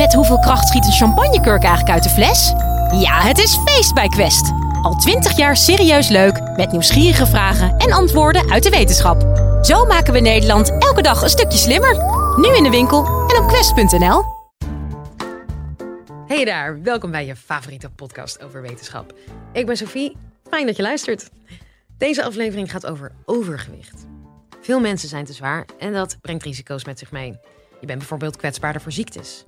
Met hoeveel kracht schiet een champagnekurk eigenlijk uit de fles? Ja, het is feest bij Quest. Al twintig jaar serieus leuk, met nieuwsgierige vragen en antwoorden uit de wetenschap. Zo maken we Nederland elke dag een stukje slimmer. Nu in de winkel en op quest.nl. Hey daar, welkom bij je favoriete podcast over wetenschap. Ik ben Sophie, fijn dat je luistert. Deze aflevering gaat over overgewicht. Veel mensen zijn te zwaar en dat brengt risico's met zich mee. Je bent bijvoorbeeld kwetsbaarder voor ziektes.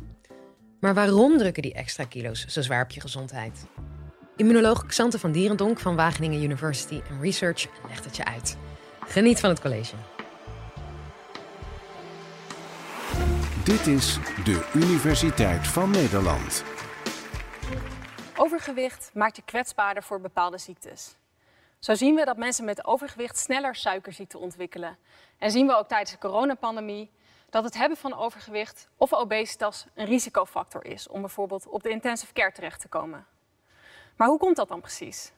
Maar waarom drukken die extra kilo's zo zwaar op je gezondheid? Immunoloog Xante van Dierendonk van Wageningen University Research legt het je uit. Geniet van het college. Dit is de Universiteit van Nederland. Overgewicht maakt je kwetsbaarder voor bepaalde ziektes. Zo zien we dat mensen met overgewicht sneller suikerziekte ontwikkelen. En zien we ook tijdens de coronapandemie dat het hebben van overgewicht of obesitas een risicofactor is om bijvoorbeeld op de intensive care terecht te komen. Maar hoe komt dat dan precies?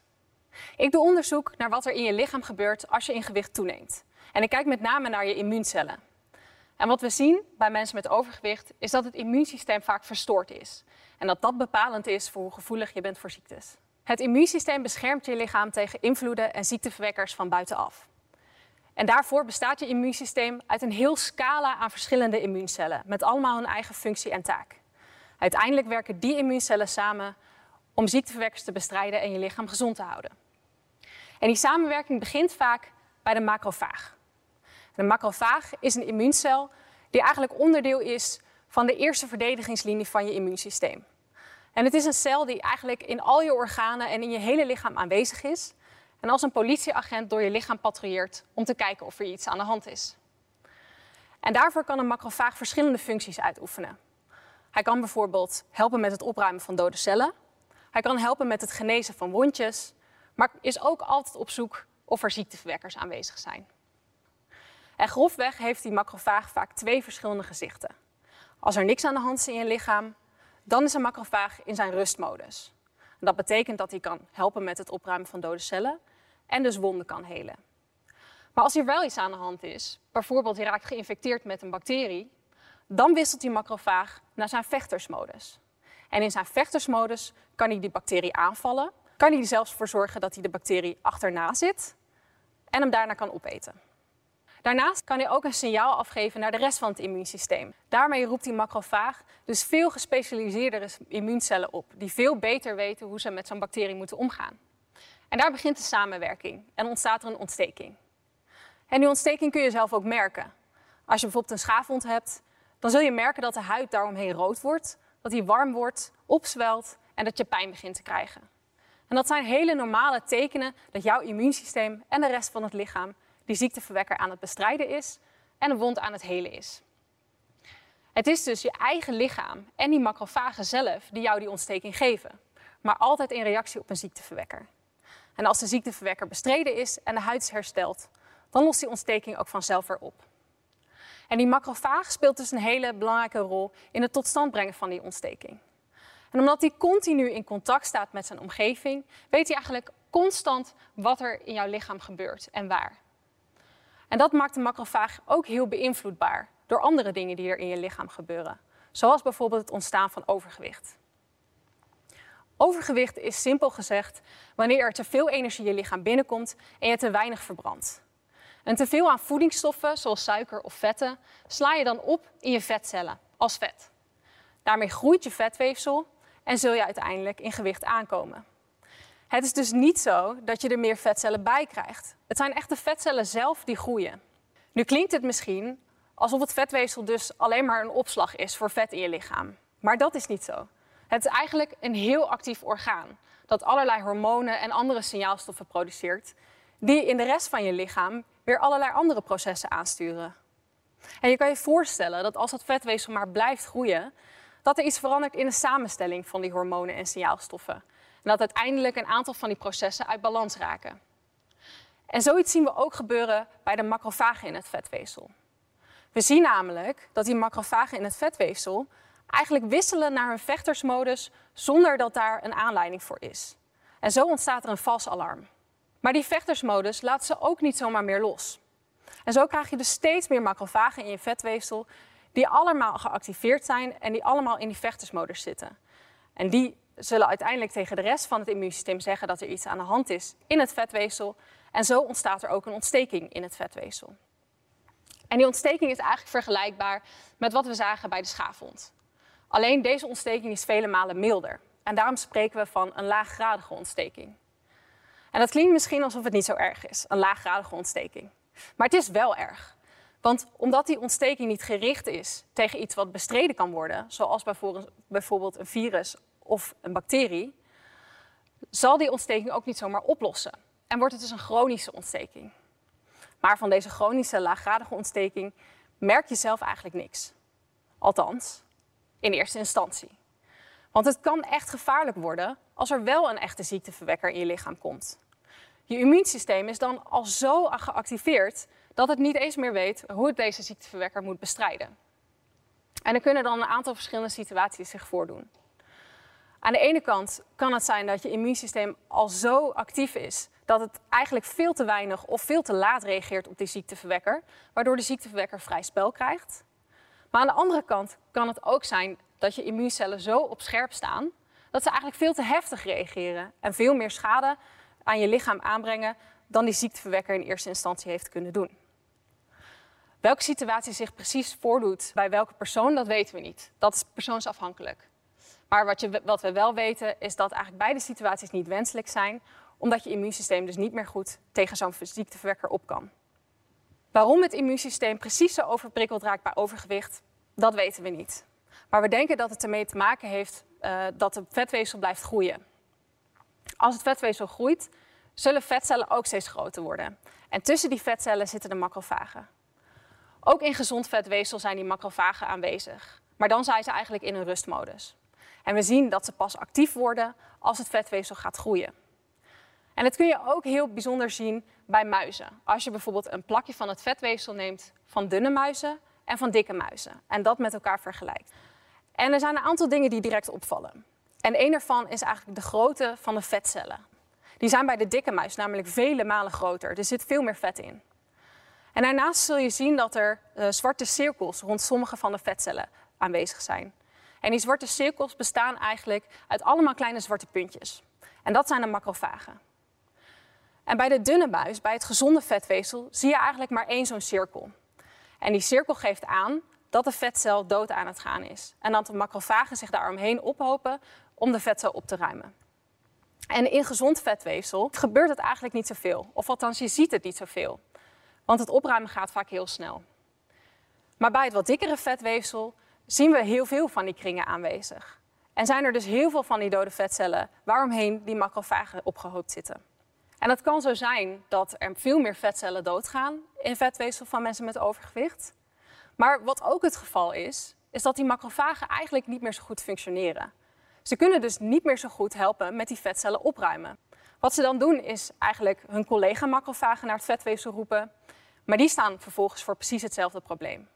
Ik doe onderzoek naar wat er in je lichaam gebeurt als je in gewicht toeneemt. En ik kijk met name naar je immuuncellen. En wat we zien bij mensen met overgewicht is dat het immuunsysteem vaak verstoord is. En dat dat bepalend is voor hoe gevoelig je bent voor ziektes. Het immuunsysteem beschermt je lichaam tegen invloeden en ziekteverwekkers van buitenaf. En daarvoor bestaat je immuunsysteem uit een heel scala aan verschillende immuuncellen, met allemaal hun eigen functie en taak. Uiteindelijk werken die immuuncellen samen om ziekteverwekkers te bestrijden en je lichaam gezond te houden. En die samenwerking begint vaak bij de macrofaag. De macrofaag is een immuuncel die eigenlijk onderdeel is van de eerste verdedigingslinie van je immuunsysteem. En het is een cel die eigenlijk in al je organen en in je hele lichaam aanwezig is en als een politieagent door je lichaam patrouilleert om te kijken of er iets aan de hand is. En daarvoor kan een macrofaag verschillende functies uitoefenen. Hij kan bijvoorbeeld helpen met het opruimen van dode cellen. Hij kan helpen met het genezen van wondjes, maar is ook altijd op zoek of er ziekteverwekkers aanwezig zijn. En grofweg heeft die macrofaag vaak twee verschillende gezichten. Als er niks aan de hand is in je lichaam, dan is een macrofaag in zijn rustmodus. Dat betekent dat hij kan helpen met het opruimen van dode cellen en dus wonden kan helen. Maar als er wel iets aan de hand is, bijvoorbeeld je raakt geïnfecteerd met een bacterie, dan wisselt die macrofaag naar zijn vechtersmodus. En in zijn vechtersmodus kan hij die bacterie aanvallen, kan hij er zelfs voor zorgen dat hij de bacterie achterna zit en hem daarna kan opeten. Daarnaast kan hij ook een signaal afgeven naar de rest van het immuunsysteem. Daarmee roept die macrofaag dus veel gespecialiseerdere immuuncellen op, die veel beter weten hoe ze met zo'n bacterie moeten omgaan. En daar begint de samenwerking en ontstaat er een ontsteking. En die ontsteking kun je zelf ook merken. Als je bijvoorbeeld een schaafwond hebt, dan zul je merken dat de huid daaromheen rood wordt, dat die warm wordt, opzwelt en dat je pijn begint te krijgen. En dat zijn hele normale tekenen dat jouw immuunsysteem en de rest van het lichaam die ziekteverwekker aan het bestrijden is en een wond aan het helen is. Het is dus je eigen lichaam en die macrofagen zelf die jou die ontsteking geven, maar altijd in reactie op een ziekteverwekker. En als de ziekteverwekker bestreden is en de huid is hersteld, dan lost die ontsteking ook vanzelf weer op. En die macrofaag speelt dus een hele belangrijke rol in het tot stand brengen van die ontsteking. En omdat hij continu in contact staat met zijn omgeving, weet hij eigenlijk constant wat er in jouw lichaam gebeurt en waar. En dat maakt de macrofaag ook heel beïnvloedbaar door andere dingen die er in je lichaam gebeuren, zoals bijvoorbeeld het ontstaan van overgewicht. Overgewicht is simpel gezegd wanneer er te veel energie je lichaam binnenkomt en je te weinig verbrandt. En te veel aan voedingsstoffen, zoals suiker of vetten, sla je dan op in je vetcellen als vet. Daarmee groeit je vetweefsel en zul je uiteindelijk in gewicht aankomen. Het is dus niet zo dat je er meer vetcellen bij krijgt. Het zijn echt de vetcellen zelf die groeien. Nu klinkt het misschien alsof het vetweefsel dus alleen maar een opslag is voor vet in je lichaam. Maar dat is niet zo. Het is eigenlijk een heel actief orgaan dat allerlei hormonen en andere signaalstoffen produceert, die in de rest van je lichaam weer allerlei andere processen aansturen. En je kan je voorstellen dat als dat vetweefsel maar blijft groeien, dat er iets verandert in de samenstelling van die hormonen en signaalstoffen. En dat uiteindelijk een aantal van die processen uit balans raken. En zoiets zien we ook gebeuren bij de macrofagen in het vetweefsel. We zien namelijk dat die macrofagen in het vetweefsel eigenlijk wisselen naar hun vechtersmodus zonder dat daar een aanleiding voor is. En zo ontstaat er een vals alarm. Maar die vechtersmodus laat ze ook niet zomaar meer los. En zo krijg je dus steeds meer macrofagen in je vetweefsel die allemaal geactiveerd zijn en die allemaal in die vechtersmodus zitten. En die zullen uiteindelijk tegen de rest van het immuunsysteem zeggen dat er iets aan de hand is in het vetweefsel. En zo ontstaat er ook een ontsteking in het vetweefsel. En die ontsteking is eigenlijk vergelijkbaar met wat we zagen bij de schaafwond. Alleen deze ontsteking is vele malen milder. En daarom spreken we van een laaggradige ontsteking. En dat klinkt misschien alsof het niet zo erg is, een laaggradige ontsteking. Maar het is wel erg. Want omdat die ontsteking niet gericht is tegen iets wat bestreden kan worden, zoals bijvoorbeeld een virus of een bacterie, zal die ontsteking ook niet zomaar oplossen. En wordt het dus een chronische ontsteking. Maar van deze chronische laaggradige ontsteking merk je zelf eigenlijk niks. Althans, in eerste instantie. Want het kan echt gevaarlijk worden als er wel een echte ziekteverwekker in je lichaam komt. Je immuunsysteem is dan al zo geactiveerd dat het niet eens meer weet hoe het deze ziekteverwekker moet bestrijden. En er kunnen dan een aantal verschillende situaties zich voordoen. Aan de ene kant kan het zijn dat je immuunsysteem al zo actief is dat het eigenlijk veel te weinig of veel te laat reageert op die ziekteverwekker, waardoor de ziekteverwekker vrij spel krijgt. Maar aan de andere kant kan het ook zijn dat je immuuncellen zo op scherp staan dat ze eigenlijk veel te heftig reageren en veel meer schade aan je lichaam aanbrengen dan die ziekteverwekker in eerste instantie heeft kunnen doen. Welke situatie zich precies voordoet bij welke persoon, dat weten we niet. Dat is persoonsafhankelijk. Maar wat, je, wat we wel weten is dat eigenlijk beide situaties niet wenselijk zijn, omdat je immuunsysteem dus niet meer goed tegen zo'n ziekteverwekker op kan. Waarom het immuunsysteem precies zo overprikkeld raakt bij overgewicht, dat weten we niet. Maar we denken dat het ermee te maken heeft uh, dat het vetweefsel blijft groeien. Als het vetweefsel groeit, zullen vetcellen ook steeds groter worden. En tussen die vetcellen zitten de macrofagen. Ook in gezond vetweefsel zijn die macrofagen aanwezig. Maar dan zijn ze eigenlijk in een rustmodus. En we zien dat ze pas actief worden als het vetweefsel gaat groeien. En dat kun je ook heel bijzonder zien bij muizen. Als je bijvoorbeeld een plakje van het vetweefsel neemt van dunne muizen en van dikke muizen en dat met elkaar vergelijkt. En er zijn een aantal dingen die direct opvallen. En een daarvan is eigenlijk de grootte van de vetcellen. Die zijn bij de dikke muis namelijk vele malen groter. Er zit veel meer vet in. En daarnaast zul je zien dat er uh, zwarte cirkels rond sommige van de vetcellen aanwezig zijn. En die zwarte cirkels bestaan eigenlijk uit allemaal kleine zwarte puntjes. En dat zijn de macrofagen. En bij de dunne muis, bij het gezonde vetweefsel, zie je eigenlijk maar één zo'n cirkel. En die cirkel geeft aan dat de vetcel dood aan het gaan is. En dat de macrofagen zich daaromheen ophopen om de vetcel op te ruimen. En in gezond vetweefsel gebeurt het eigenlijk niet zoveel. Of althans, je ziet het niet zoveel. Want het opruimen gaat vaak heel snel. Maar bij het wat dikkere vetweefsel zien we heel veel van die kringen aanwezig. En zijn er dus heel veel van die dode vetcellen waaromheen die macrofagen opgehoopt zitten. En het kan zo zijn dat er veel meer vetcellen doodgaan in vetweefsel van mensen met overgewicht. Maar wat ook het geval is, is dat die macrofagen eigenlijk niet meer zo goed functioneren. Ze kunnen dus niet meer zo goed helpen met die vetcellen opruimen. Wat ze dan doen is eigenlijk hun collega-macrofagen naar het vetweefsel roepen, maar die staan vervolgens voor precies hetzelfde probleem.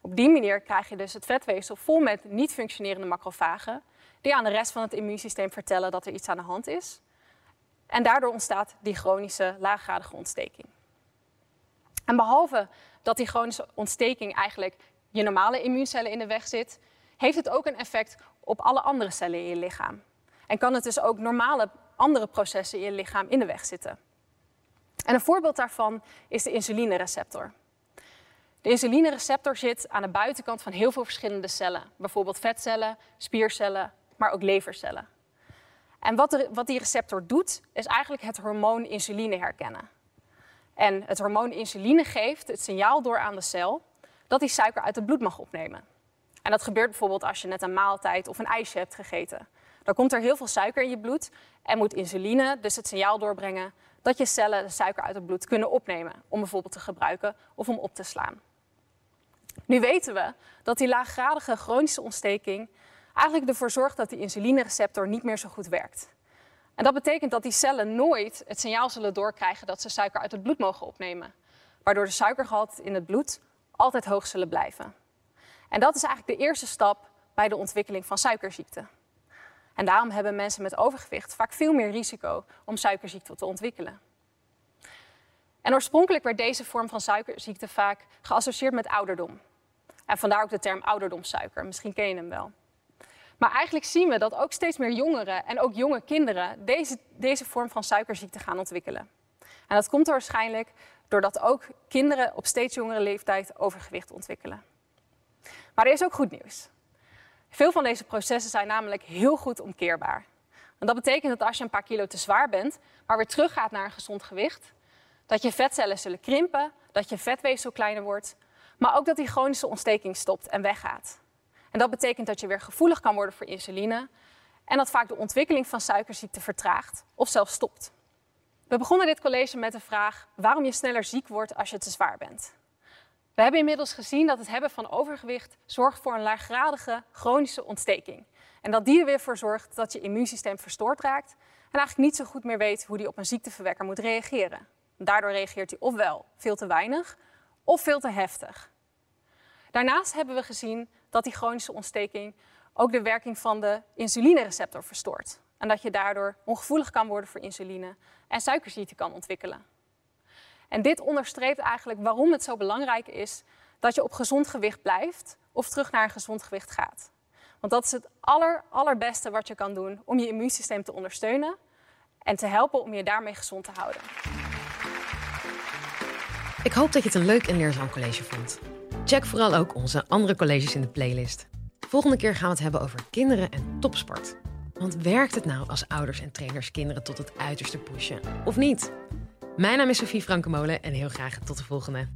Op die manier krijg je dus het vetweefsel vol met niet functionerende macrofagen, die aan de rest van het immuunsysteem vertellen dat er iets aan de hand is. En daardoor ontstaat die chronische laaggradige ontsteking. En behalve dat die chronische ontsteking eigenlijk je normale immuuncellen in de weg zit, heeft het ook een effect op alle andere cellen in je lichaam. En kan het dus ook normale andere processen in je lichaam in de weg zitten. En een voorbeeld daarvan is de insulinereceptor. De insulinereceptor zit aan de buitenkant van heel veel verschillende cellen. Bijvoorbeeld vetcellen, spiercellen, maar ook levercellen. En wat, wat die receptor doet, is eigenlijk het hormoon insuline herkennen. En het hormoon insuline geeft het signaal door aan de cel dat hij suiker uit het bloed mag opnemen. En dat gebeurt bijvoorbeeld als je net een maaltijd of een ijsje hebt gegeten. Dan komt er heel veel suiker in je bloed en moet insuline dus het signaal doorbrengen dat je cellen de suiker uit het bloed kunnen opnemen om bijvoorbeeld te gebruiken of om op te slaan. Nu weten we dat die laaggradige chronische ontsteking eigenlijk ervoor zorgt dat die insulinereceptor niet meer zo goed werkt. En dat betekent dat die cellen nooit het signaal zullen doorkrijgen dat ze suiker uit het bloed mogen opnemen, waardoor de suikergehalte in het bloed altijd hoog zullen blijven. En dat is eigenlijk de eerste stap bij de ontwikkeling van suikerziekte. En daarom hebben mensen met overgewicht vaak veel meer risico om suikerziekte te ontwikkelen. En oorspronkelijk werd deze vorm van suikerziekte vaak geassocieerd met ouderdom. En vandaar ook de term ouderdomssuiker. Misschien ken je hem wel. Maar eigenlijk zien we dat ook steeds meer jongeren en ook jonge kinderen deze, deze vorm van suikerziekte gaan ontwikkelen. En dat komt waarschijnlijk doordat ook kinderen op steeds jongere leeftijd overgewicht ontwikkelen. Maar er is ook goed nieuws. Veel van deze processen zijn namelijk heel goed omkeerbaar. En dat betekent dat als je een paar kilo te zwaar bent, maar weer teruggaat naar een gezond gewicht, dat je vetcellen zullen krimpen, dat je vetweefsel kleiner wordt, maar ook dat die chronische ontsteking stopt en weggaat. En dat betekent dat je weer gevoelig kan worden voor insuline en dat vaak de ontwikkeling van suikerziekte vertraagt of zelfs stopt. We begonnen dit college met de vraag waarom je sneller ziek wordt als je te zwaar bent. We hebben inmiddels gezien dat het hebben van overgewicht zorgt voor een laaggradige chronische ontsteking. En dat die er weer voor zorgt dat je immuunsysteem verstoord raakt en eigenlijk niet zo goed meer weet hoe die op een ziekteverwekker moet reageren. Daardoor reageert hij ofwel veel te weinig of veel te heftig. Daarnaast hebben we gezien dat die chronische ontsteking ook de werking van de insulinereceptor verstoort. En dat je daardoor ongevoelig kan worden voor insuline en suikerziekte kan ontwikkelen. En dit onderstreept eigenlijk waarom het zo belangrijk is dat je op gezond gewicht blijft of terug naar een gezond gewicht gaat. Want dat is het aller, allerbeste wat je kan doen om je immuunsysteem te ondersteunen en te helpen om je daarmee gezond te houden. Ik hoop dat je het een leuk en leerzaam college vond. Check vooral ook onze andere colleges in de playlist. Volgende keer gaan we het hebben over kinderen en topsport. Want werkt het nou als ouders en trainers kinderen tot het uiterste pushen? Of niet? Mijn naam is Sophie Frankemolen en heel graag tot de volgende.